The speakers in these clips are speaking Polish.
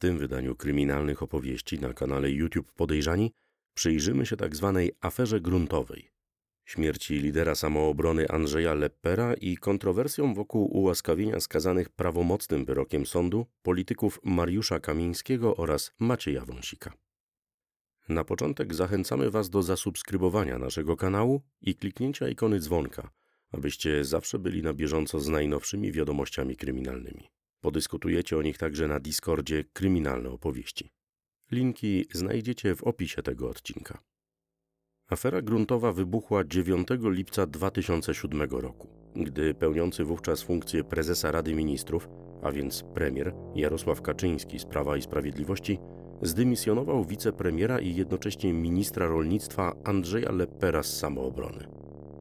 tym wydaniu kryminalnych opowieści na kanale YouTube Podejrzani przyjrzymy się tak zwanej aferze gruntowej. Śmierci lidera samoobrony Andrzeja Leppera i kontrowersjom wokół ułaskawienia skazanych prawomocnym wyrokiem sądu polityków Mariusza Kamińskiego oraz Macieja Wąsika. Na początek zachęcamy Was do zasubskrybowania naszego kanału i kliknięcia ikony dzwonka, abyście zawsze byli na bieżąco z najnowszymi wiadomościami kryminalnymi. Podyskutujecie o nich także na Discordzie Kryminalne Opowieści. Linki znajdziecie w opisie tego odcinka. Afera gruntowa wybuchła 9 lipca 2007 roku, gdy pełniący wówczas funkcję prezesa Rady Ministrów, a więc premier Jarosław Kaczyński z Prawa i Sprawiedliwości, zdymisjonował wicepremiera i jednocześnie ministra rolnictwa Andrzeja Leppera z Samoobrony.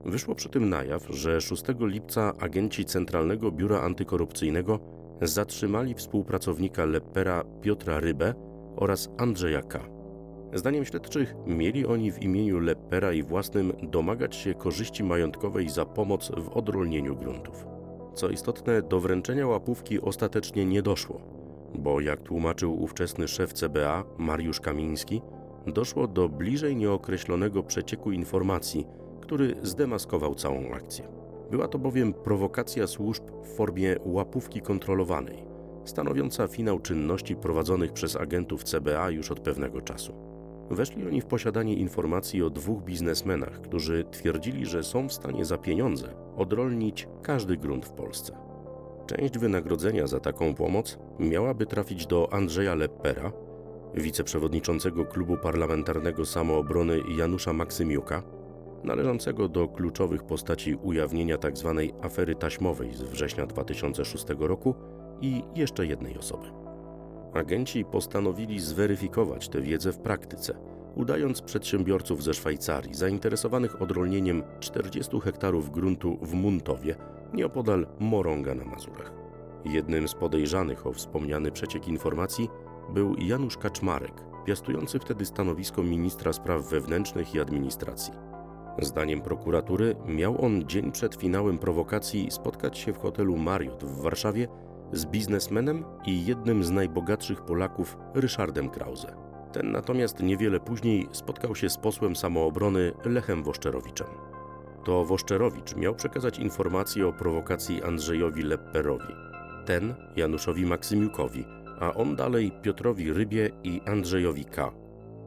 Wyszło przy tym na jaw, że 6 lipca agenci Centralnego Biura Antykorupcyjnego zatrzymali współpracownika Leppera Piotra Rybę oraz Andrzeja K. Zdaniem śledczych mieli oni w imieniu Leppera i własnym domagać się korzyści majątkowej za pomoc w odrolnieniu gruntów. Co istotne, do wręczenia łapówki ostatecznie nie doszło, bo jak tłumaczył ówczesny szef CBA Mariusz Kamiński, doszło do bliżej nieokreślonego przecieku informacji, który zdemaskował całą akcję. Była to bowiem prowokacja służb w formie łapówki kontrolowanej, stanowiąca finał czynności prowadzonych przez agentów CBA już od pewnego czasu. Weszli oni w posiadanie informacji o dwóch biznesmenach, którzy twierdzili, że są w stanie za pieniądze odrolnić każdy grunt w Polsce. Część wynagrodzenia za taką pomoc miałaby trafić do Andrzeja Leppera, wiceprzewodniczącego klubu parlamentarnego samoobrony Janusza Maksymiuka, należącego do kluczowych postaci ujawnienia tzw. Tak afery taśmowej z września 2006 roku i jeszcze jednej osoby. Agenci postanowili zweryfikować tę wiedzę w praktyce, udając przedsiębiorców ze Szwajcarii zainteresowanych odrolnieniem 40 hektarów gruntu w Muntowie, nieopodal Moronga na Mazurach. Jednym z podejrzanych o wspomniany przeciek informacji był Janusz Kaczmarek, piastujący wtedy stanowisko ministra spraw wewnętrznych i administracji. Zdaniem prokuratury miał on dzień przed finałem prowokacji spotkać się w hotelu Marriott w Warszawie z biznesmenem i jednym z najbogatszych Polaków Ryszardem Krause. Ten natomiast niewiele później spotkał się z posłem samoobrony Lechem Woszczerowiczem. To Woszczerowicz miał przekazać informacje o prowokacji Andrzejowi Lepperowi, ten Januszowi Maksymiukowi, a on dalej Piotrowi Rybie i Andrzejowi K.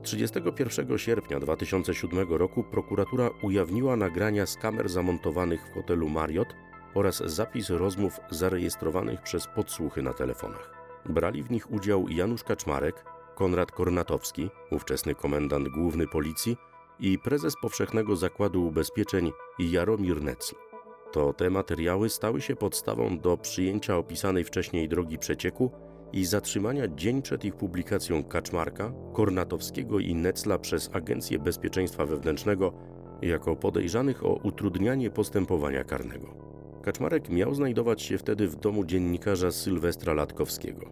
31 sierpnia 2007 roku prokuratura ujawniła nagrania z kamer zamontowanych w hotelu Marriott oraz zapis rozmów zarejestrowanych przez podsłuchy na telefonach. Brali w nich udział Janusz Kaczmarek, Konrad Kornatowski, ówczesny komendant główny policji i prezes Powszechnego Zakładu Ubezpieczeń Jaromir Necl. To te materiały stały się podstawą do przyjęcia opisanej wcześniej drogi przecieku i zatrzymania dzień przed ich publikacją Kaczmarka, Kornatowskiego i Necla przez Agencję Bezpieczeństwa Wewnętrznego jako podejrzanych o utrudnianie postępowania karnego. Kaczmarek miał znajdować się wtedy w domu dziennikarza Sylwestra Latkowskiego.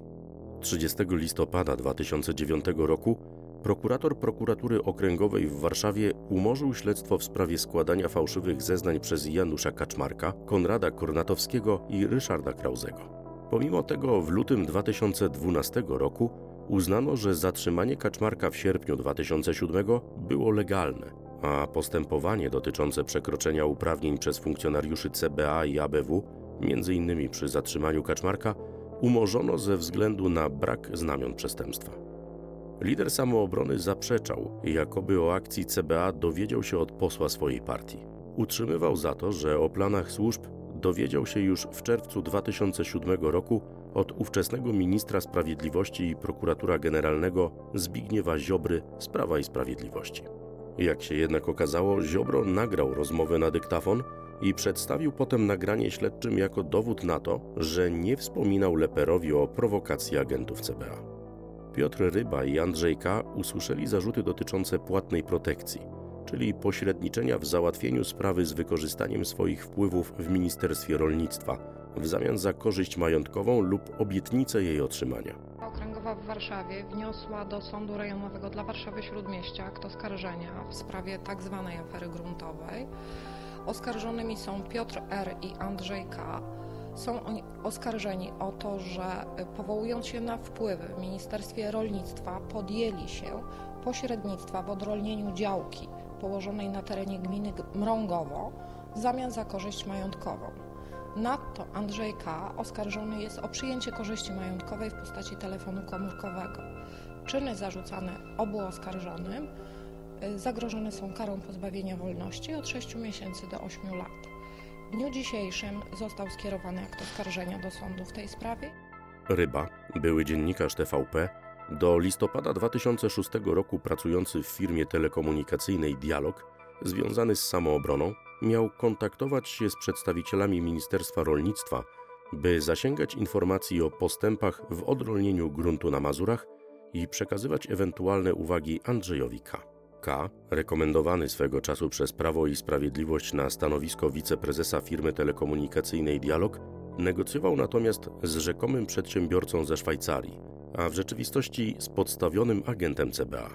30 listopada 2009 roku prokurator prokuratury okręgowej w Warszawie umorzył śledztwo w sprawie składania fałszywych zeznań przez Janusza Kaczmarka, Konrada Kornatowskiego i Ryszarda Krauzego. Pomimo tego w lutym 2012 roku uznano, że zatrzymanie Kaczmarka w sierpniu 2007 było legalne a postępowanie dotyczące przekroczenia uprawnień przez funkcjonariuszy CBA i ABW, m.in. przy zatrzymaniu Kaczmarka, umorzono ze względu na brak znamion przestępstwa. Lider samoobrony zaprzeczał, jakoby o akcji CBA dowiedział się od posła swojej partii. Utrzymywał za to, że o planach służb dowiedział się już w czerwcu 2007 roku od ówczesnego ministra sprawiedliwości i prokuratura generalnego Zbigniewa Ziobry z Prawa i Sprawiedliwości. Jak się jednak okazało, Ziobro nagrał rozmowę na dyktafon i przedstawił potem nagranie śledczym jako dowód na to, że nie wspominał Leperowi o prowokacji agentów CBA. Piotr Ryba i Andrzej K. usłyszeli zarzuty dotyczące płatnej protekcji, czyli pośredniczenia w załatwieniu sprawy z wykorzystaniem swoich wpływów w Ministerstwie Rolnictwa w zamian za korzyść majątkową lub obietnicę jej otrzymania. Okręgowa w Warszawie wniosła do Sądu Rejonowego dla Warszawy Śródmieścia akt oskarżenia w sprawie tzw. Tak afery gruntowej. Oskarżonymi są Piotr R. i Andrzej K. Są oni oskarżeni o to, że powołując się na wpływy w Ministerstwie Rolnictwa podjęli się pośrednictwa w odrolnieniu działki położonej na terenie gminy Mrągowo w zamian za korzyść majątkową. Nadto Andrzej K. oskarżony jest o przyjęcie korzyści majątkowej w postaci telefonu komórkowego. Czyny zarzucane obu oskarżonym y, zagrożone są karą pozbawienia wolności od 6 miesięcy do 8 lat. W dniu dzisiejszym został skierowany akt oskarżenia do sądu w tej sprawie. Ryba, były dziennikarz TVP, do listopada 2006 roku pracujący w firmie telekomunikacyjnej Dialog, związany z samoobroną, miał kontaktować się z przedstawicielami Ministerstwa Rolnictwa, by zasięgać informacji o postępach w odrolnieniu gruntu na Mazurach i przekazywać ewentualne uwagi Andrzejowi K. K., rekomendowany swego czasu przez Prawo i Sprawiedliwość na stanowisko wiceprezesa firmy telekomunikacyjnej Dialog, negocjował natomiast z rzekomym przedsiębiorcą ze Szwajcarii, a w rzeczywistości z podstawionym agentem CBA.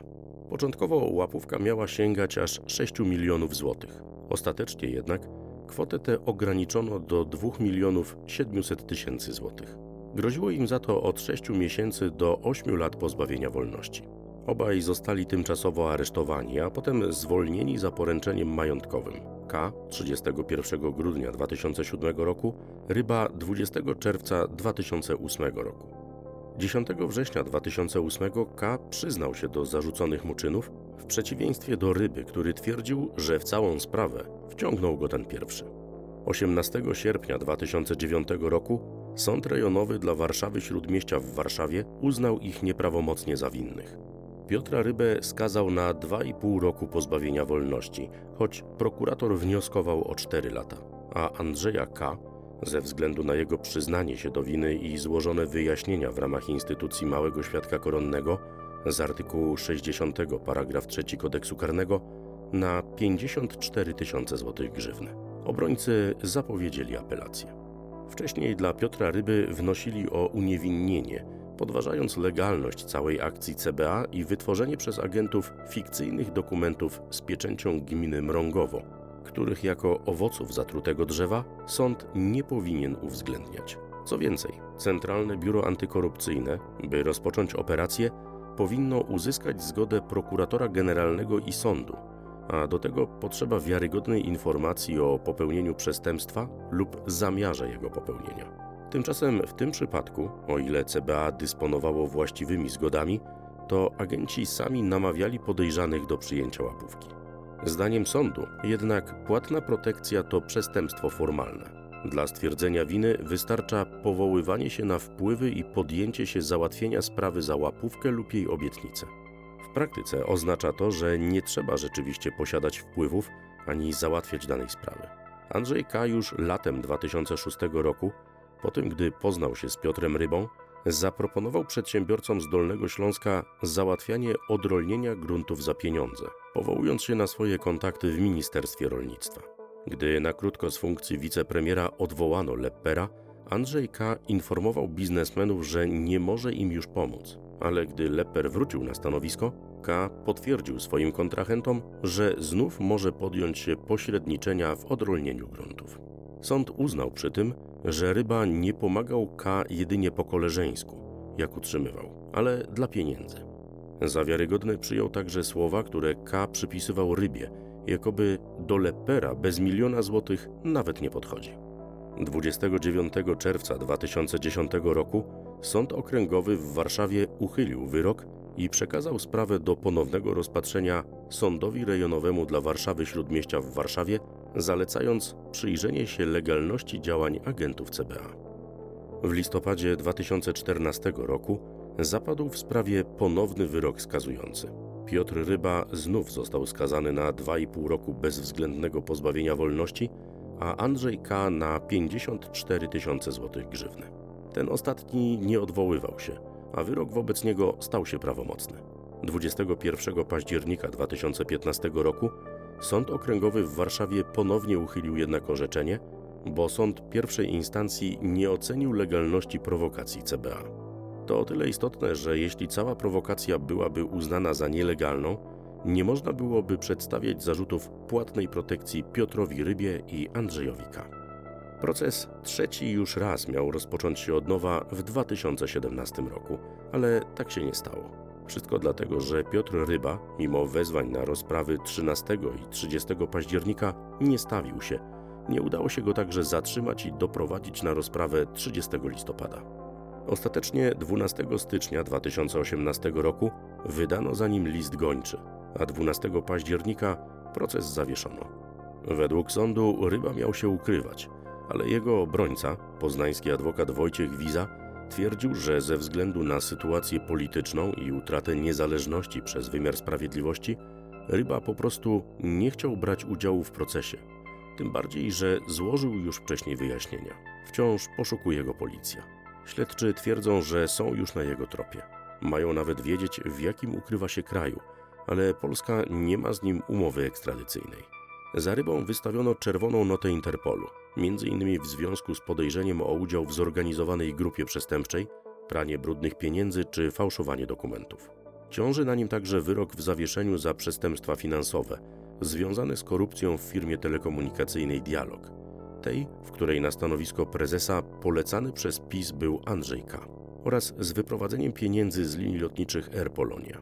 Początkowo łapówka miała sięgać aż 6 milionów złotych. Ostatecznie jednak kwotę tę ograniczono do 2 milionów 700 tysięcy złotych. Groziło im za to od 6 miesięcy do 8 lat pozbawienia wolności. Obaj zostali tymczasowo aresztowani, a potem zwolnieni za poręczeniem majątkowym. K 31 grudnia 2007 roku, Ryba 20 czerwca 2008 roku. 10 września 2008 K przyznał się do zarzuconych mu czynów, w przeciwieństwie do Ryby, który twierdził, że w całą sprawę wciągnął go ten pierwszy. 18 sierpnia 2009 roku Sąd Rejonowy dla Warszawy Śródmieścia w Warszawie uznał ich nieprawomocnie za winnych. Piotra Rybę skazał na 2,5 roku pozbawienia wolności, choć prokurator wnioskował o 4 lata, a Andrzeja K., ze względu na jego przyznanie się do winy i złożone wyjaśnienia w ramach instytucji Małego Świadka Koronnego z artykułu 60 paragraf 3 kodeksu karnego, na 54 tysiące złotych grzywny. Obrońcy zapowiedzieli apelację. Wcześniej dla Piotra Ryby wnosili o uniewinnienie, podważając legalność całej akcji CBA i wytworzenie przez agentów fikcyjnych dokumentów z pieczęcią gminy Mrągowo, których jako owoców zatrutego drzewa sąd nie powinien uwzględniać. Co więcej, Centralne Biuro Antykorupcyjne, by rozpocząć operację, powinno uzyskać zgodę prokuratora generalnego i sądu, a do tego potrzeba wiarygodnej informacji o popełnieniu przestępstwa lub zamiarze jego popełnienia. Tymczasem w tym przypadku, o ile CBA dysponowało właściwymi zgodami, to agenci sami namawiali podejrzanych do przyjęcia łapówki. Zdaniem sądu jednak płatna protekcja to przestępstwo formalne. Dla stwierdzenia winy wystarcza powoływanie się na wpływy i podjęcie się załatwienia sprawy za łapówkę lub jej obietnicę. W praktyce oznacza to, że nie trzeba rzeczywiście posiadać wpływów ani załatwiać danej sprawy. Andrzej K. już latem 2006 roku po tym, gdy poznał się z Piotrem Rybą, zaproponował przedsiębiorcom z Dolnego Śląska załatwianie odrolnienia gruntów za pieniądze, powołując się na swoje kontakty w Ministerstwie Rolnictwa. Gdy na krótko z funkcji wicepremiera odwołano Leppera, Andrzej K. informował biznesmenów, że nie może im już pomóc. Ale gdy Lepper wrócił na stanowisko, K. potwierdził swoim kontrahentom, że znów może podjąć się pośredniczenia w odrolnieniu gruntów. Sąd uznał przy tym, że ryba nie pomagał K jedynie po koleżeńsku, jak utrzymywał, ale dla pieniędzy. Za wiarygodne przyjął także słowa, które K przypisywał rybie, jakoby do lepera bez miliona złotych nawet nie podchodzi. 29 czerwca 2010 roku Sąd Okręgowy w Warszawie uchylił wyrok i przekazał sprawę do ponownego rozpatrzenia Sądowi Rejonowemu dla Warszawy Śródmieścia w Warszawie zalecając przyjrzenie się legalności działań agentów CBA. W listopadzie 2014 roku zapadł w sprawie ponowny wyrok skazujący. Piotr Ryba znów został skazany na 2,5 roku bezwzględnego pozbawienia wolności, a Andrzej K. na 54 tysiące złotych grzywny. Ten ostatni nie odwoływał się, a wyrok wobec niego stał się prawomocny. 21 października 2015 roku Sąd Okręgowy w Warszawie ponownie uchylił jednak orzeczenie, bo sąd pierwszej instancji nie ocenił legalności prowokacji CBA. To o tyle istotne, że jeśli cała prowokacja byłaby uznana za nielegalną, nie można byłoby przedstawiać zarzutów płatnej protekcji Piotrowi Rybie i Andrzejowi K. Proces trzeci już raz miał rozpocząć się od nowa w 2017 roku, ale tak się nie stało. Wszystko dlatego, że Piotr Ryba, mimo wezwań na rozprawy 13 i 30 października, nie stawił się. Nie udało się go także zatrzymać i doprowadzić na rozprawę 30 listopada. Ostatecznie 12 stycznia 2018 roku wydano za nim list gończy, a 12 października proces zawieszono. Według sądu Ryba miał się ukrywać, ale jego obrońca, poznański adwokat Wojciech Wiza, twierdził, że ze względu na sytuację polityczną i utratę niezależności przez wymiar sprawiedliwości, Ryba po prostu nie chciał brać udziału w procesie. Tym bardziej, że złożył już wcześniej wyjaśnienia. Wciąż poszukuje go policja. Śledczy twierdzą, że są już na jego tropie. Mają nawet wiedzieć, w jakim ukrywa się kraju, ale Polska nie ma z nim umowy ekstradycyjnej. Za rybą wystawiono czerwoną notę Interpolu, m.in. w związku z podejrzeniem o udział w zorganizowanej grupie przestępczej, pranie brudnych pieniędzy czy fałszowanie dokumentów. Ciąży na nim także wyrok w zawieszeniu za przestępstwa finansowe związane z korupcją w firmie telekomunikacyjnej Dialog, tej, w której na stanowisko prezesa polecany przez PiS był Andrzej K. oraz z wyprowadzeniem pieniędzy z linii lotniczych Air Polonia.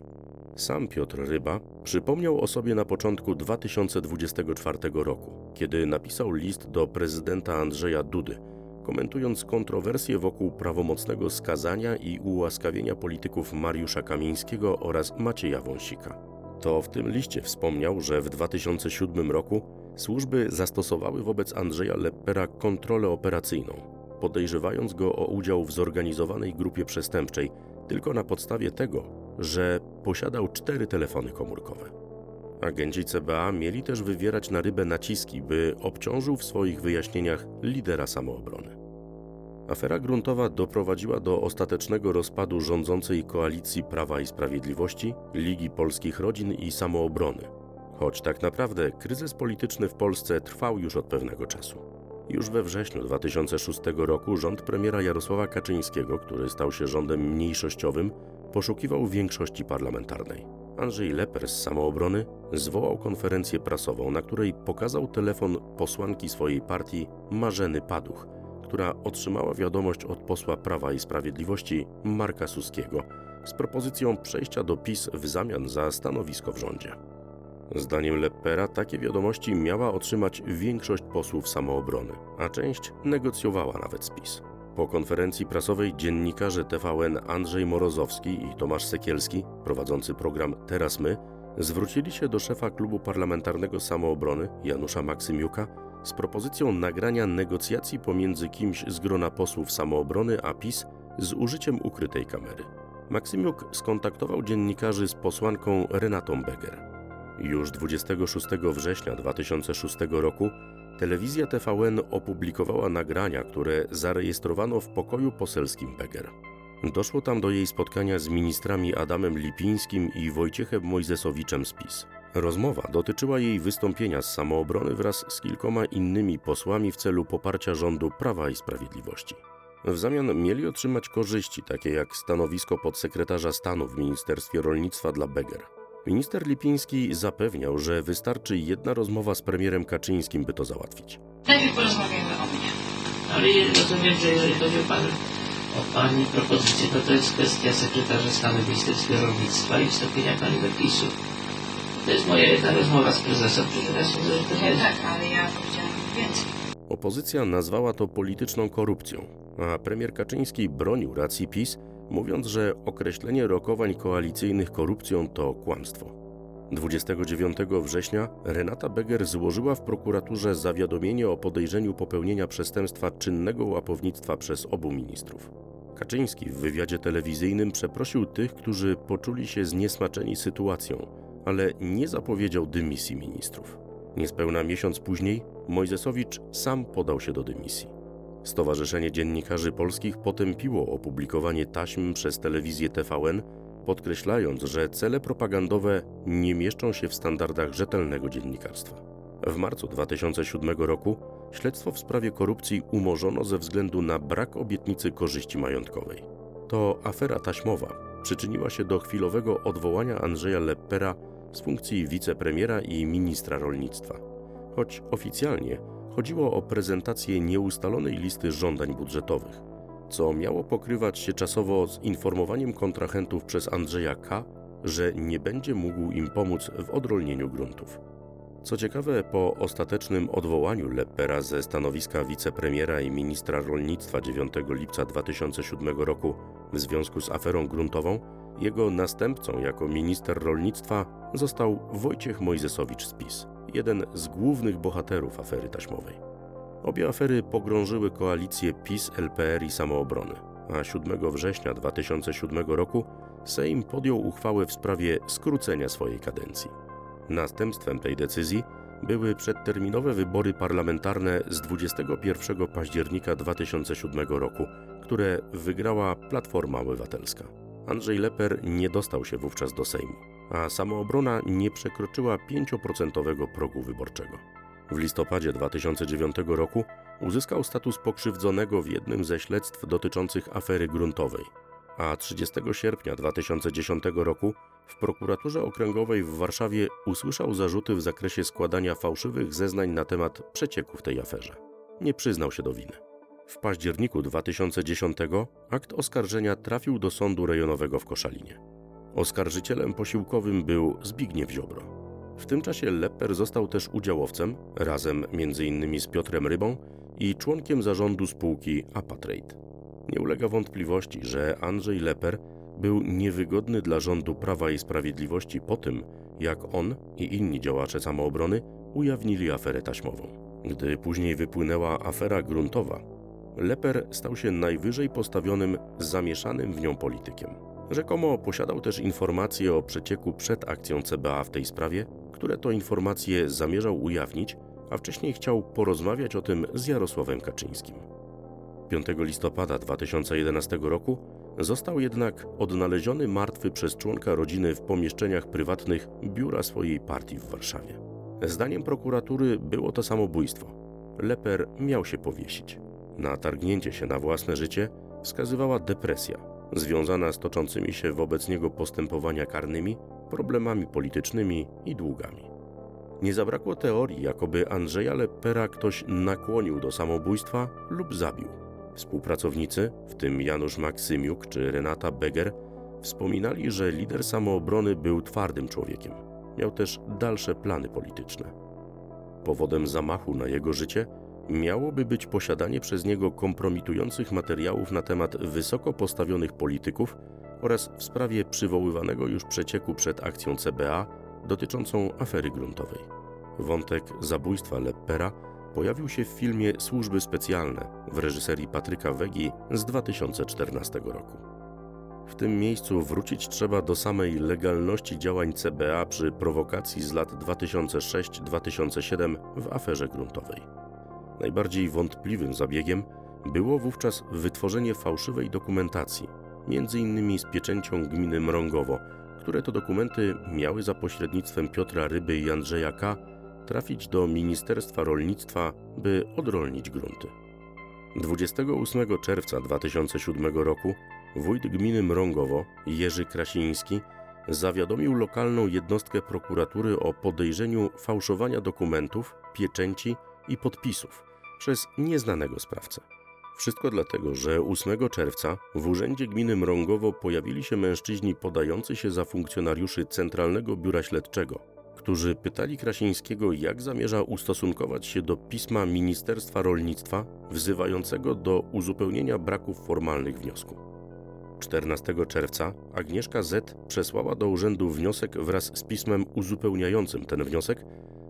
Sam Piotr Ryba przypomniał o sobie na początku 2024 roku, kiedy napisał list do prezydenta Andrzeja Dudy, komentując kontrowersje wokół prawomocnego skazania i ułaskawienia polityków Mariusza Kamińskiego oraz Macieja Wąsika. To w tym liście wspomniał, że w 2007 roku służby zastosowały wobec Andrzeja Leppera kontrolę operacyjną, podejrzewając go o udział w zorganizowanej grupie przestępczej tylko na podstawie tego, że posiadał cztery telefony komórkowe. Agenci CBA mieli też wywierać na rybę naciski, by obciążył w swoich wyjaśnieniach lidera samoobrony. Afera gruntowa doprowadziła do ostatecznego rozpadu rządzącej koalicji Prawa i Sprawiedliwości, Ligi Polskich Rodzin i Samoobrony, choć tak naprawdę kryzys polityczny w Polsce trwał już od pewnego czasu. Już we wrześniu 2006 roku rząd premiera Jarosława Kaczyńskiego, który stał się rządem mniejszościowym, poszukiwał większości parlamentarnej. Andrzej Leper z Samoobrony zwołał konferencję prasową, na której pokazał telefon posłanki swojej partii Marzeny Paduch, która otrzymała wiadomość od posła Prawa i Sprawiedliwości Marka Suskiego z propozycją przejścia do PiS w zamian za stanowisko w rządzie. Zdaniem Leppera takie wiadomości miała otrzymać większość posłów samoobrony, a część negocjowała nawet z PiS. Po konferencji prasowej dziennikarze TVN Andrzej Morozowski i Tomasz Sekielski, prowadzący program Teraz My, zwrócili się do szefa klubu parlamentarnego samoobrony Janusza Maksymiuka z propozycją nagrania negocjacji pomiędzy kimś z grona posłów samoobrony a PiS z użyciem ukrytej kamery. Maksymiuk skontaktował dziennikarzy z posłanką Renatą Beger. Już 26 września 2006 roku telewizja TVN opublikowała nagrania, które zarejestrowano w pokoju poselskim Beger. Doszło tam do jej spotkania z ministrami Adamem Lipińskim i Wojciechem Mojzesowiczem z PiS. Rozmowa dotyczyła jej wystąpienia z samoobrony wraz z kilkoma innymi posłami w celu poparcia rządu Prawa i Sprawiedliwości. W zamian mieli otrzymać korzyści, takie jak stanowisko podsekretarza stanu w Ministerstwie Rolnictwa dla Beger. Minister Lipiński zapewniał, że wystarczy jedna rozmowa z premierem Kaczyńskim, by to załatwić. Najpierw porozmawiamy o mnie. Ale rozumiem, że jeżeli chodzi o, pan, o Pani propozycję, to to jest kwestia sekretarza stanu w Ministerstwie Rolnictwa i wstąpienia Pani do PiSu. To jest moja jedna rozmowa z prezesem, że to nie jest. Tak, ale ja powiedziałam więcej. Opozycja nazwała to polityczną korupcją, a premier Kaczyński bronił racji PiS, mówiąc, że określenie rokowań koalicyjnych korupcją to kłamstwo. 29 września Renata Beger złożyła w prokuraturze zawiadomienie o podejrzeniu popełnienia przestępstwa czynnego łapownictwa przez obu ministrów. Kaczyński w wywiadzie telewizyjnym przeprosił tych, którzy poczuli się zniesmaczeni sytuacją, ale nie zapowiedział dymisji ministrów. Niespełna miesiąc później Mojzesowicz sam podał się do dymisji. Stowarzyszenie Dziennikarzy Polskich potępiło opublikowanie taśm przez telewizję TVN, podkreślając, że cele propagandowe nie mieszczą się w standardach rzetelnego dziennikarstwa. W marcu 2007 roku śledztwo w sprawie korupcji umorzono ze względu na brak obietnicy korzyści majątkowej. To afera taśmowa przyczyniła się do chwilowego odwołania Andrzeja Leppera z funkcji wicepremiera i ministra rolnictwa. Choć oficjalnie chodziło o prezentację nieustalonej listy żądań budżetowych, co miało pokrywać się czasowo z informowaniem kontrahentów przez Andrzeja K., że nie będzie mógł im pomóc w odrolnieniu gruntów. Co ciekawe, po ostatecznym odwołaniu Leppera ze stanowiska wicepremiera i ministra rolnictwa 9 lipca 2007 roku w związku z aferą gruntową, jego następcą jako minister rolnictwa został Wojciech Mojzesowicz z PiS, jeden z głównych bohaterów afery taśmowej. Obie afery pogrążyły koalicję PiS, LPR i Samoobrony, a 7 września 2007 roku Sejm podjął uchwałę w sprawie skrócenia swojej kadencji. Następstwem tej decyzji były przedterminowe wybory parlamentarne z 21 października 2007 roku, które wygrała Platforma Obywatelska. Andrzej Leper nie dostał się wówczas do Sejmu, a samoobrona nie przekroczyła 5% progu wyborczego. W listopadzie 2009 roku uzyskał status pokrzywdzonego w jednym ze śledztw dotyczących afery gruntowej, a 30 sierpnia 2010 roku w prokuraturze okręgowej w Warszawie usłyszał zarzuty w zakresie składania fałszywych zeznań na temat przecieku w tej aferze. Nie przyznał się do winy. W październiku 2010 akt oskarżenia trafił do sądu rejonowego w Koszalinie. Oskarżycielem posiłkowym był Zbigniew Ziobro. W tym czasie Lepper został też udziałowcem, razem m.in. z Piotrem Rybą i członkiem zarządu spółki Apatrade. Nie ulega wątpliwości, że Andrzej Leper był niewygodny dla rządu Prawa i Sprawiedliwości po tym, jak on i inni działacze samoobrony ujawnili aferę taśmową. Gdy później wypłynęła afera gruntowa, Leper stał się najwyżej postawionym, zamieszanym w nią politykiem. Rzekomo posiadał też informacje o przecieku przed akcją CBA w tej sprawie, które to informacje zamierzał ujawnić, a wcześniej chciał porozmawiać o tym z Jarosławem Kaczyńskim. 5 listopada 2011 roku został jednak odnaleziony martwy przez członka rodziny w pomieszczeniach prywatnych biura swojej partii w Warszawie. Zdaniem prokuratury było to samobójstwo. Leper miał się powiesić. Na targnięcie się na własne życie wskazywała depresja, związana z toczącymi się wobec niego postępowania karnymi, problemami politycznymi i długami. Nie zabrakło teorii, jakoby Andrzeja Lepera ktoś nakłonił do samobójstwa lub zabił. Współpracownicy, w tym Janusz Maksymiuk czy Renata Beger, wspominali, że lider samoobrony był twardym człowiekiem. Miał też dalsze plany polityczne. Powodem zamachu na jego życie miałoby być posiadanie przez niego kompromitujących materiałów na temat wysoko postawionych polityków oraz w sprawie przywoływanego już przecieku przed akcją CBA dotyczącą afery gruntowej. Wątek zabójstwa Leppera pojawił się w filmie Służby Specjalne w reżyserii Patryka Wegi z 2014 roku. W tym miejscu wrócić trzeba do samej legalności działań CBA przy prowokacji z lat 2006-2007 w aferze gruntowej. Najbardziej wątpliwym zabiegiem było wówczas wytworzenie fałszywej dokumentacji, m.in. z pieczęcią gminy Mrągowo, które to dokumenty miały za pośrednictwem Piotra Ryby i Andrzeja K trafić do Ministerstwa Rolnictwa, by odrolnić grunty. 28 czerwca 2007 roku wójt gminy Mrągowo, Jerzy Krasiński, zawiadomił lokalną jednostkę prokuratury o podejrzeniu fałszowania dokumentów, pieczęci i podpisów przez nieznanego sprawcę. Wszystko dlatego, że 8 czerwca w urzędzie gminy Mrągowo pojawili się mężczyźni podający się za funkcjonariuszy Centralnego Biura Śledczego, którzy pytali Krasińskiego, jak zamierza ustosunkować się do pisma Ministerstwa Rolnictwa wzywającego do uzupełnienia braków formalnych wniosku. 14 czerwca Agnieszka Z przesłała do urzędu wniosek wraz z pismem uzupełniającym ten wniosek,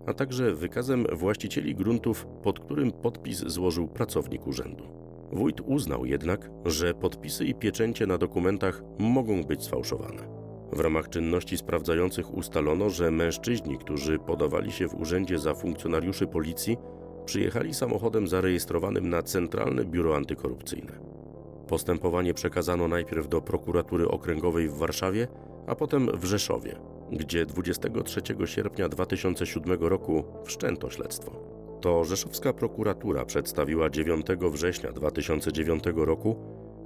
a także wykazem właścicieli gruntów, pod którym podpis złożył pracownik urzędu. Wójt uznał jednak, że podpisy i pieczęcie na dokumentach mogą być sfałszowane. W ramach czynności sprawdzających ustalono, że mężczyźni, którzy podawali się w urzędzie za funkcjonariuszy policji, przyjechali samochodem zarejestrowanym na Centralne Biuro Antykorupcyjne. Postępowanie przekazano najpierw do prokuratury okręgowej w Warszawie, a potem w Rzeszowie, gdzie 23 sierpnia 2007 roku wszczęto śledztwo. To rzeszowska prokuratura przedstawiła 9 września 2009 roku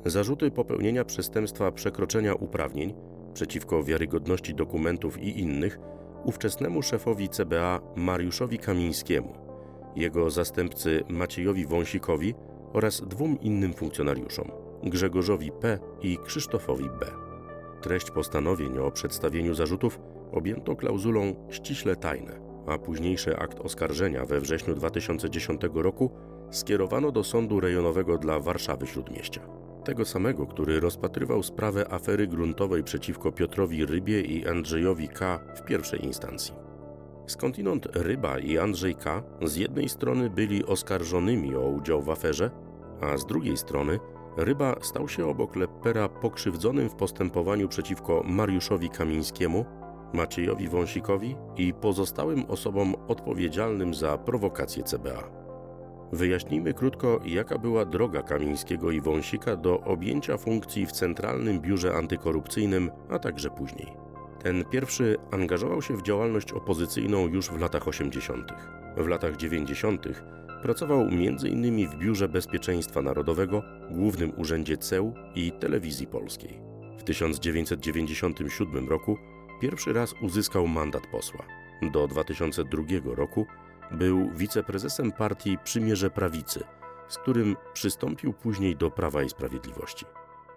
zarzuty popełnienia przestępstwa przekroczenia uprawnień przeciwko wiarygodności dokumentów i innych ówczesnemu szefowi CBA Mariuszowi Kamińskiemu jego zastępcy Maciejowi Wąsikowi oraz dwóm innym funkcjonariuszom Grzegorzowi P. i Krzysztofowi B. Treść postanowień o przedstawieniu zarzutów objęto klauzulą ściśle tajne, a późniejszy akt oskarżenia we wrześniu 2010 roku skierowano do Sądu Rejonowego dla Warszawy Śródmieścia. Tego samego, który rozpatrywał sprawę afery gruntowej przeciwko Piotrowi Rybie i Andrzejowi K. w pierwszej instancji. Skądinąd Ryba i Andrzej K. z jednej strony byli oskarżonymi o udział w aferze, a z drugiej strony Ryba stał się obok Leppera pokrzywdzonym w postępowaniu przeciwko Mariuszowi Kamińskiemu, Maciejowi Wąsikowi i pozostałym osobom odpowiedzialnym za prowokację CBA. Wyjaśnijmy krótko, jaka była droga Kamińskiego i Wąsika do objęcia funkcji w Centralnym Biurze Antykorupcyjnym, a także później. Ten pierwszy angażował się w działalność opozycyjną już w latach 80. W latach 90. pracował m.in. w Biurze Bezpieczeństwa Narodowego, Głównym Urzędzie CEU i Telewizji Polskiej. W 1997 roku pierwszy raz uzyskał mandat posła. Do 2002 roku był wiceprezesem partii Przymierze Prawicy, z którym przystąpił później do Prawa i Sprawiedliwości.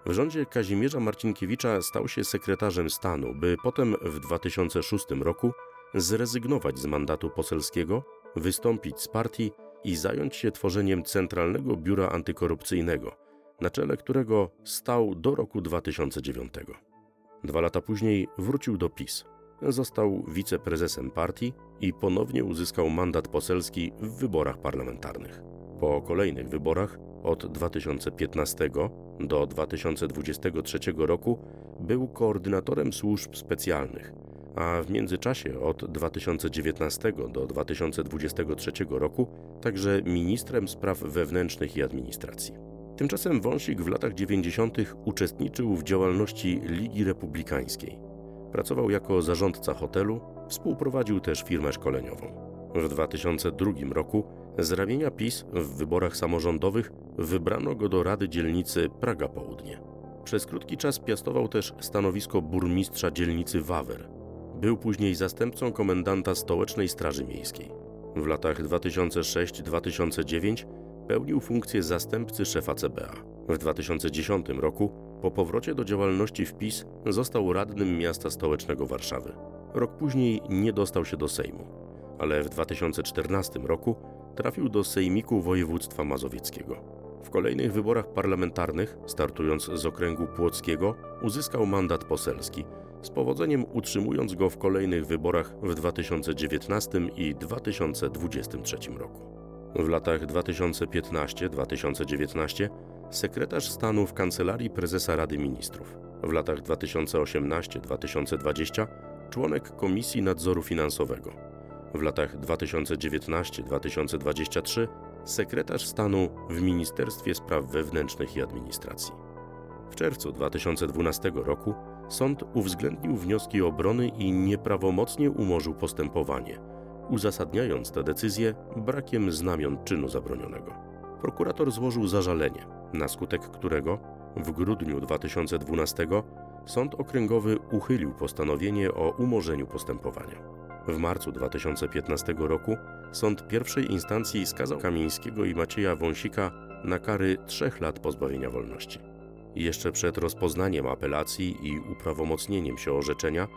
W rządzie Kazimierza Marcinkiewicza stał się sekretarzem stanu, by potem w 2006 roku zrezygnować z mandatu poselskiego, wystąpić z partii i zająć się tworzeniem Centralnego Biura Antykorupcyjnego, na czele którego stał do roku 2009. Dwa lata później wrócił do PiS. Został wiceprezesem partii i ponownie uzyskał mandat poselski w wyborach parlamentarnych. Po kolejnych wyborach od 2015 do 2023 roku był koordynatorem służb specjalnych, a w międzyczasie od 2019 do 2023 roku także ministrem spraw wewnętrznych i administracji. Tymczasem Wąsik w latach 90. uczestniczył w działalności Ligi Republikańskiej. Pracował jako zarządca hotelu, współprowadził też firmę szkoleniową. W 2002 roku z ramienia PiS w wyborach samorządowych wybrano go do Rady Dzielnicy Praga Południe. Przez krótki czas piastował też stanowisko burmistrza dzielnicy Wawer. Był później zastępcą komendanta Stołecznej Straży Miejskiej. W latach 2006-2009 pełnił funkcję zastępcy szefa CBA. W 2010 roku, po powrocie do działalności w PiS, został radnym miasta stołecznego Warszawy. Rok później nie dostał się do Sejmu, ale w 2014 roku trafił do Sejmiku Województwa Mazowieckiego. W kolejnych wyborach parlamentarnych, startując z okręgu płockiego, uzyskał mandat poselski, z powodzeniem utrzymując go w kolejnych wyborach w 2019 i 2023 roku. W latach 2015-2019 sekretarz stanu w Kancelarii Prezesa Rady Ministrów. W latach 2018-2020 członek Komisji Nadzoru Finansowego. W latach 2019-2023 sekretarz stanu w Ministerstwie Spraw Wewnętrznych i Administracji. W czerwcu 2012 roku sąd uwzględnił wnioski obrony i nieprawomocnie umorzył postępowanie, uzasadniając tę decyzję brakiem znamion czynu zabronionego. Prokurator złożył zażalenie, na skutek którego w grudniu 2012 Sąd Okręgowy uchylił postanowienie o umorzeniu postępowania. W marcu 2015 roku sąd pierwszej instancji skazał Kamińskiego i Macieja Wąsika na kary trzech lat pozbawienia wolności. Jeszcze przed rozpoznaniem apelacji i uprawomocnieniem się orzeczenia,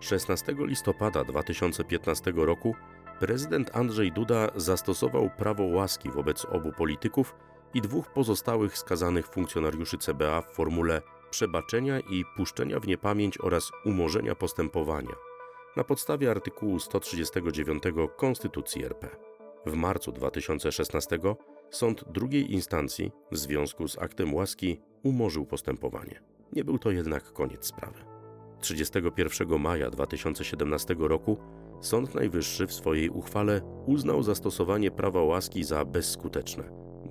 16 listopada 2015 roku prezydent Andrzej Duda zastosował prawo łaski wobec obu polityków i dwóch pozostałych skazanych funkcjonariuszy CBA w formule przebaczenia i puszczenia w niepamięć oraz umorzenia postępowania na podstawie artykułu 139 Konstytucji RP. W marcu 2016 sąd drugiej instancji w związku z aktem łaski umorzył postępowanie. Nie był to jednak koniec sprawy. 31 maja 2017 roku Sąd Najwyższy w swojej uchwale uznał zastosowanie prawa łaski za bezskuteczne,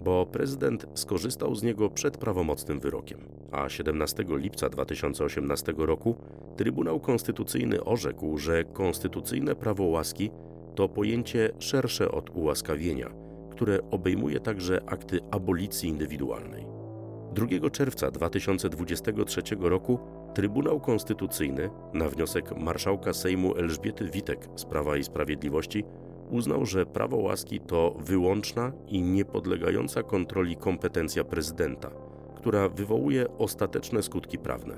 bo prezydent skorzystał z niego przed prawomocnym wyrokiem. A 17 lipca 2018 roku Trybunał Konstytucyjny orzekł, że konstytucyjne prawo łaski to pojęcie szersze od ułaskawienia, które obejmuje także akty abolicji indywidualnej. 2 czerwca 2023 roku Trybunał Konstytucyjny na wniosek marszałka Sejmu Elżbiety Witek z Prawa i Sprawiedliwości uznał, że prawo łaski to wyłączna i niepodlegająca kontroli kompetencja prezydenta, która wywołuje ostateczne skutki prawne,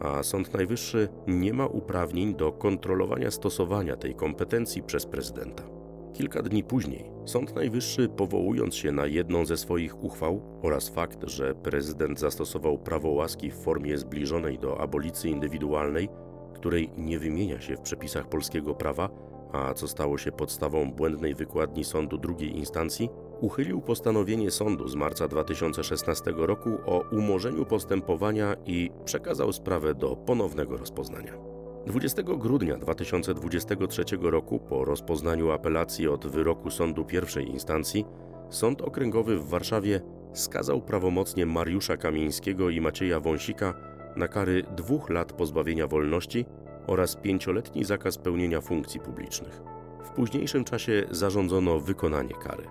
a Sąd Najwyższy nie ma uprawnień do kontrolowania stosowania tej kompetencji przez prezydenta. Kilka dni później Sąd Najwyższy, powołując się na jedną ze swoich uchwał oraz fakt, że prezydent zastosował prawo łaski w formie zbliżonej do abolicji indywidualnej, której nie wymienia się w przepisach polskiego prawa, a co stało się podstawą błędnej wykładni sądu drugiej instancji, uchylił postanowienie sądu z marca 2016 roku o umorzeniu postępowania i przekazał sprawę do ponownego rozpoznania. 20 grudnia 2023 roku, po rozpoznaniu apelacji od wyroku sądu pierwszej instancji, Sąd Okręgowy w Warszawie skazał prawomocnie Mariusza Kamińskiego i Macieja Wąsika na kary dwóch lat pozbawienia wolności oraz pięcioletni zakaz pełnienia funkcji publicznych. W późniejszym czasie zarządzono wykonanie kary,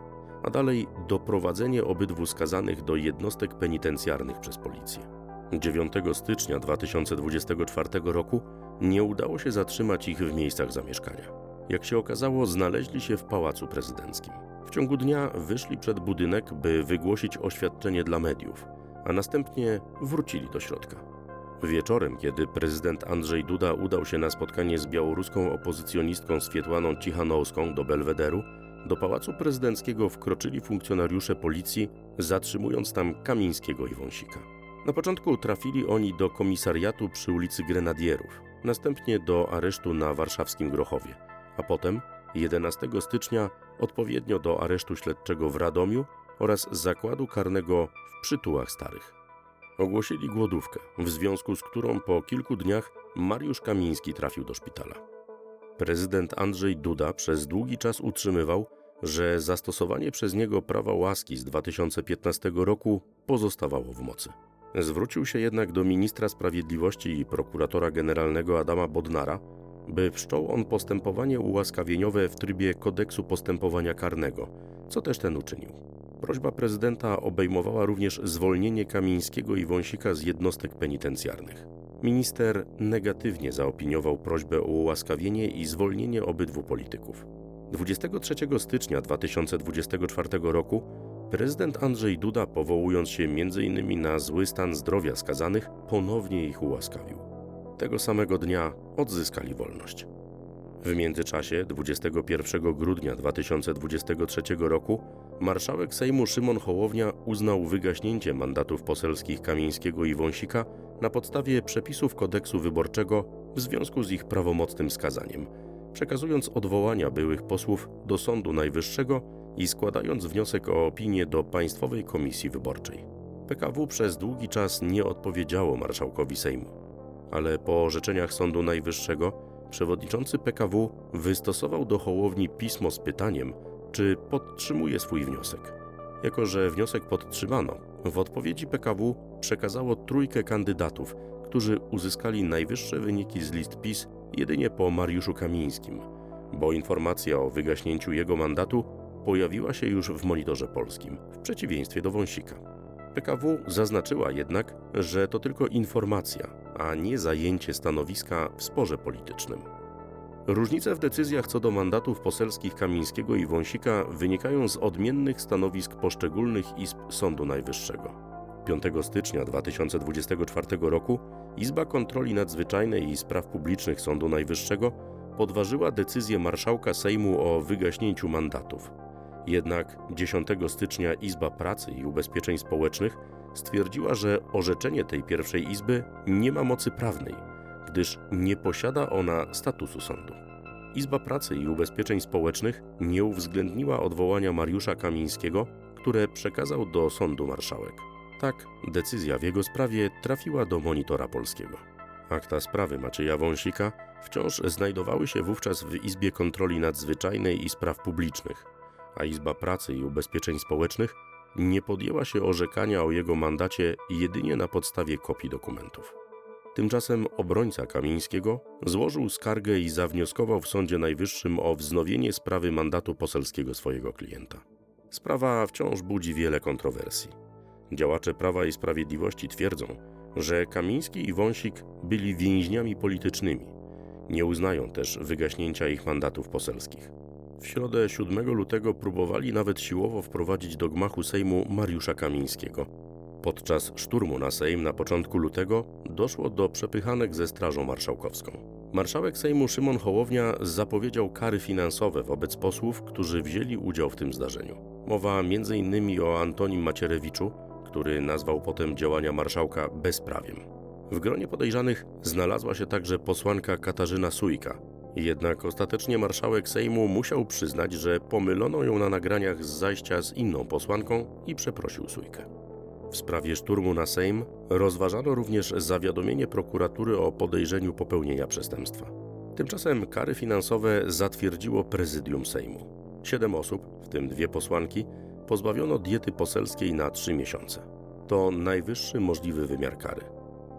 a dalej doprowadzenie obydwu skazanych do jednostek penitencjarnych przez policję. 9 stycznia 2024 roku nie udało się zatrzymać ich w miejscach zamieszkania. Jak się okazało, znaleźli się w pałacu prezydenckim. W ciągu dnia wyszli przed budynek, by wygłosić oświadczenie dla mediów, a następnie wrócili do środka. Wieczorem, kiedy prezydent Andrzej Duda udał się na spotkanie z białoruską opozycjonistką Swietłaną Cichanowską do Belwederu, do pałacu prezydenckiego wkroczyli funkcjonariusze policji, zatrzymując tam Kamińskiego i Wąsika. Na początku trafili oni do komisariatu przy ulicy Grenadierów, następnie do aresztu na warszawskim Grochowie, a potem 11 stycznia odpowiednio do aresztu śledczego w Radomiu oraz zakładu karnego w Przytułach Starych. Ogłosili głodówkę, w związku z którą po kilku dniach Mariusz Kamiński trafił do szpitala. Prezydent Andrzej Duda przez długi czas utrzymywał, że zastosowanie przez niego prawa łaski z 2015 roku pozostawało w mocy. Zwrócił się jednak do ministra sprawiedliwości i prokuratora generalnego Adama Bodnara, by wszczął on postępowanie ułaskawieniowe w trybie kodeksu postępowania karnego, co też ten uczynił. Prośba prezydenta obejmowała również zwolnienie Kamińskiego i Wąsika z jednostek penitencjarnych. Minister negatywnie zaopiniował prośbę o ułaskawienie i zwolnienie obydwu polityków. 23 stycznia 2024 roku prezydent Andrzej Duda, powołując się m.in. na zły stan zdrowia skazanych, ponownie ich ułaskawił. Tego samego dnia odzyskali wolność. W międzyczasie 21 grudnia 2023 roku marszałek Sejmu Szymon Hołownia uznał wygaśnięcie mandatów poselskich Kamińskiego i Wąsika na podstawie przepisów kodeksu wyborczego w związku z ich prawomocnym skazaniem, przekazując odwołania byłych posłów do Sądu Najwyższego i składając wniosek o opinię do Państwowej Komisji Wyborczej. PKW przez długi czas nie odpowiedziało marszałkowi Sejmu, ale po orzeczeniach Sądu Najwyższego przewodniczący PKW wystosował do Hołowni pismo z pytaniem, czy podtrzymuje swój wniosek. Jako, że wniosek podtrzymano, w odpowiedzi PKW przekazało trójkę kandydatów, którzy uzyskali najwyższe wyniki z list PiS jedynie po Mariuszu Kamińskim, bo informacja o wygaśnięciu jego mandatu pojawiła się już w monitorze polskim, w przeciwieństwie do Wąsika. PKW zaznaczyła jednak, że to tylko informacja, a nie zajęcie stanowiska w sporze politycznym. Różnice w decyzjach co do mandatów poselskich Kamińskiego i Wąsika wynikają z odmiennych stanowisk poszczególnych izb Sądu Najwyższego. 5 stycznia 2024 roku Izba Kontroli Nadzwyczajnej i Spraw Publicznych Sądu Najwyższego podważyła decyzję marszałka Sejmu o wygaśnięciu mandatów. Jednak 10 stycznia Izba Pracy i Ubezpieczeń Społecznych stwierdziła, że orzeczenie tej pierwszej izby nie ma mocy prawnej, gdyż nie posiada ona statusu sądu. Izba Pracy i Ubezpieczeń Społecznych nie uwzględniła odwołania Mariusza Kamińskiego, które przekazał do sądu marszałek. Tak, decyzja w jego sprawie trafiła do monitora polskiego. Akta sprawy Macieja Wąsika wciąż znajdowały się wówczas w Izbie Kontroli Nadzwyczajnej i Spraw Publicznych, a Izba Pracy i Ubezpieczeń Społecznych nie podjęła się orzekania o jego mandacie jedynie na podstawie kopii dokumentów. Tymczasem obrońca Kamińskiego złożył skargę i zawnioskował w Sądzie Najwyższym o wznowienie sprawy mandatu poselskiego swojego klienta. Sprawa wciąż budzi wiele kontrowersji. Działacze Prawa i Sprawiedliwości twierdzą, że Kamiński i Wąsik byli więźniami politycznymi. Nie uznają też wygaśnięcia ich mandatów poselskich. W środę 7 lutego próbowali nawet siłowo wprowadzić do gmachu Sejmu Mariusza Kamińskiego. Podczas szturmu na Sejm na początku lutego doszło do przepychanek ze Strażą Marszałkowską. Marszałek Sejmu Szymon Hołownia zapowiedział kary finansowe wobec posłów, którzy wzięli udział w tym zdarzeniu. Mowa m.in. o Antonim Macierewiczu, który nazwał potem działania marszałka bezprawiem. W gronie podejrzanych znalazła się także posłanka Katarzyna Sujka. Jednak ostatecznie marszałek Sejmu musiał przyznać, że pomylono ją na nagraniach z zajścia z inną posłanką i przeprosił Sujkę. W sprawie szturmu na Sejm rozważano również zawiadomienie prokuratury o podejrzeniu popełnienia przestępstwa. Tymczasem kary finansowe zatwierdziło prezydium Sejmu. Siedem osób, w tym dwie posłanki, pozbawiono diety poselskiej na trzy miesiące. To najwyższy możliwy wymiar kary.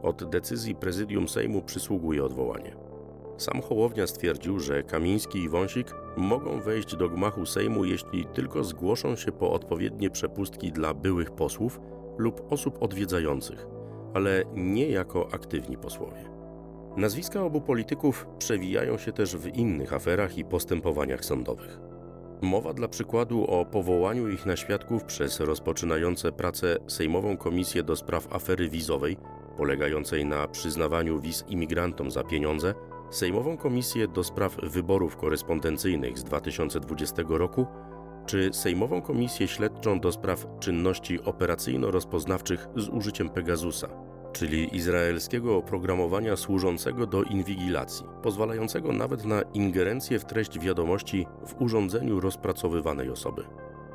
Od decyzji prezydium Sejmu przysługuje odwołanie. Sam Hołownia stwierdził, że Kamiński i Wąsik mogą wejść do gmachu Sejmu, jeśli tylko zgłoszą się po odpowiednie przepustki dla byłych posłów lub osób odwiedzających, ale nie jako aktywni posłowie. Nazwiska obu polityków przewijają się też w innych aferach i postępowaniach sądowych. Mowa dla przykładu o powołaniu ich na świadków przez rozpoczynające pracę Sejmową Komisję do Spraw Afery Wizowej, polegającej na przyznawaniu wiz imigrantom za pieniądze, Sejmową Komisję do Spraw Wyborów Korespondencyjnych z 2020 roku, czy Sejmową Komisję Śledczą do Spraw Czynności Operacyjno-Rozpoznawczych z użyciem Pegasusa, czyli izraelskiego oprogramowania służącego do inwigilacji, pozwalającego nawet na ingerencję w treść wiadomości w urządzeniu rozpracowywanej osoby.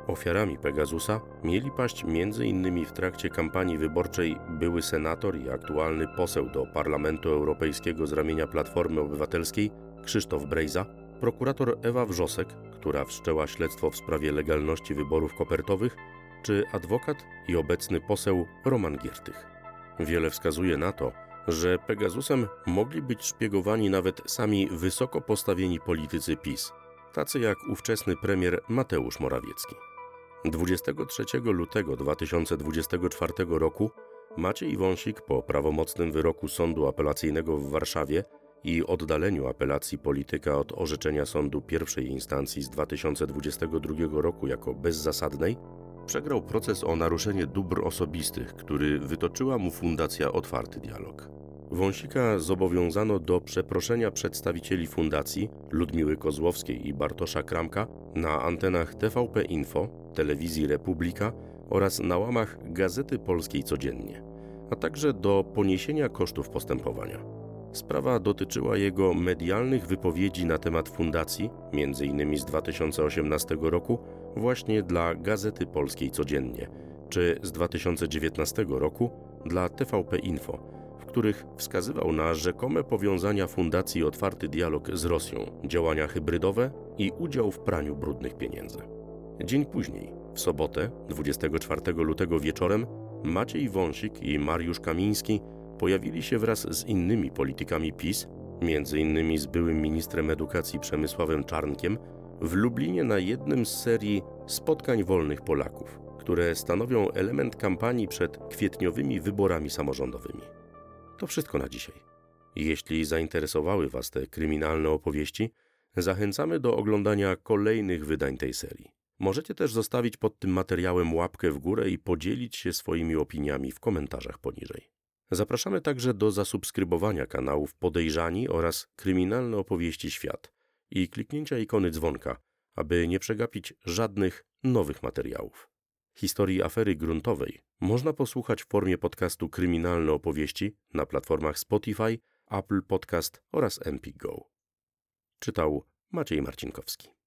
Ofiarami Pegasusa mieli paść m.in. w trakcie kampanii wyborczej były senator i aktualny poseł do Parlamentu Europejskiego z ramienia Platformy Obywatelskiej Krzysztof Brejza, prokurator Ewa Wrzosek, która wszczęła śledztwo w sprawie legalności wyborów kopertowych, czy adwokat i obecny poseł Roman Giertych. Wiele wskazuje na to, że Pegasusem mogli być szpiegowani nawet sami wysoko postawieni politycy PiS, tacy jak ówczesny premier Mateusz Morawiecki. 23 lutego 2024 roku Maciej Wąsik po prawomocnym wyroku Sądu Apelacyjnego w Warszawie i oddaleniu apelacji polityka od orzeczenia sądu pierwszej instancji z 2022 roku jako bezzasadnej, przegrał proces o naruszenie dóbr osobistych, który wytoczyła mu Fundacja Otwarty Dialog. Wąsika zobowiązano do przeproszenia przedstawicieli fundacji Ludmiły Kozłowskiej i Bartosza Kramka na antenach TVP Info, telewizji Republika oraz na łamach Gazety Polskiej Codziennie, a także do poniesienia kosztów postępowania. Sprawa dotyczyła jego medialnych wypowiedzi na temat fundacji, m.in. z 2018 roku, właśnie dla Gazety Polskiej Codziennie, czy z 2019 roku dla TVP Info, których wskazywał na rzekome powiązania Fundacji Otwarty Dialog z Rosją, działania hybrydowe i udział w praniu brudnych pieniędzy. Dzień później, w sobotę, 24 lutego wieczorem, Maciej Wąsik i Mariusz Kamiński pojawili się wraz z innymi politykami PiS, m.in. z byłym ministrem edukacji Przemysławem Czarnkiem, w Lublinie na jednym z serii spotkań wolnych Polaków, które stanowią element kampanii przed kwietniowymi wyborami samorządowymi. To wszystko na dzisiaj. Jeśli zainteresowały Was te kryminalne opowieści, zachęcamy do oglądania kolejnych wydań tej serii. Możecie też zostawić pod tym materiałem łapkę w górę i podzielić się swoimi opiniami w komentarzach poniżej. Zapraszamy także do zasubskrybowania kanałów Podejrzani oraz Kryminalne Opowieści Świat i kliknięcia ikony dzwonka, aby nie przegapić żadnych nowych materiałów. Historii afery gruntowej można posłuchać w formie podcastu Kryminalne Opowieści na platformach Spotify, Apple Podcast oraz MPGO. Czytał Maciej Marcinkowski.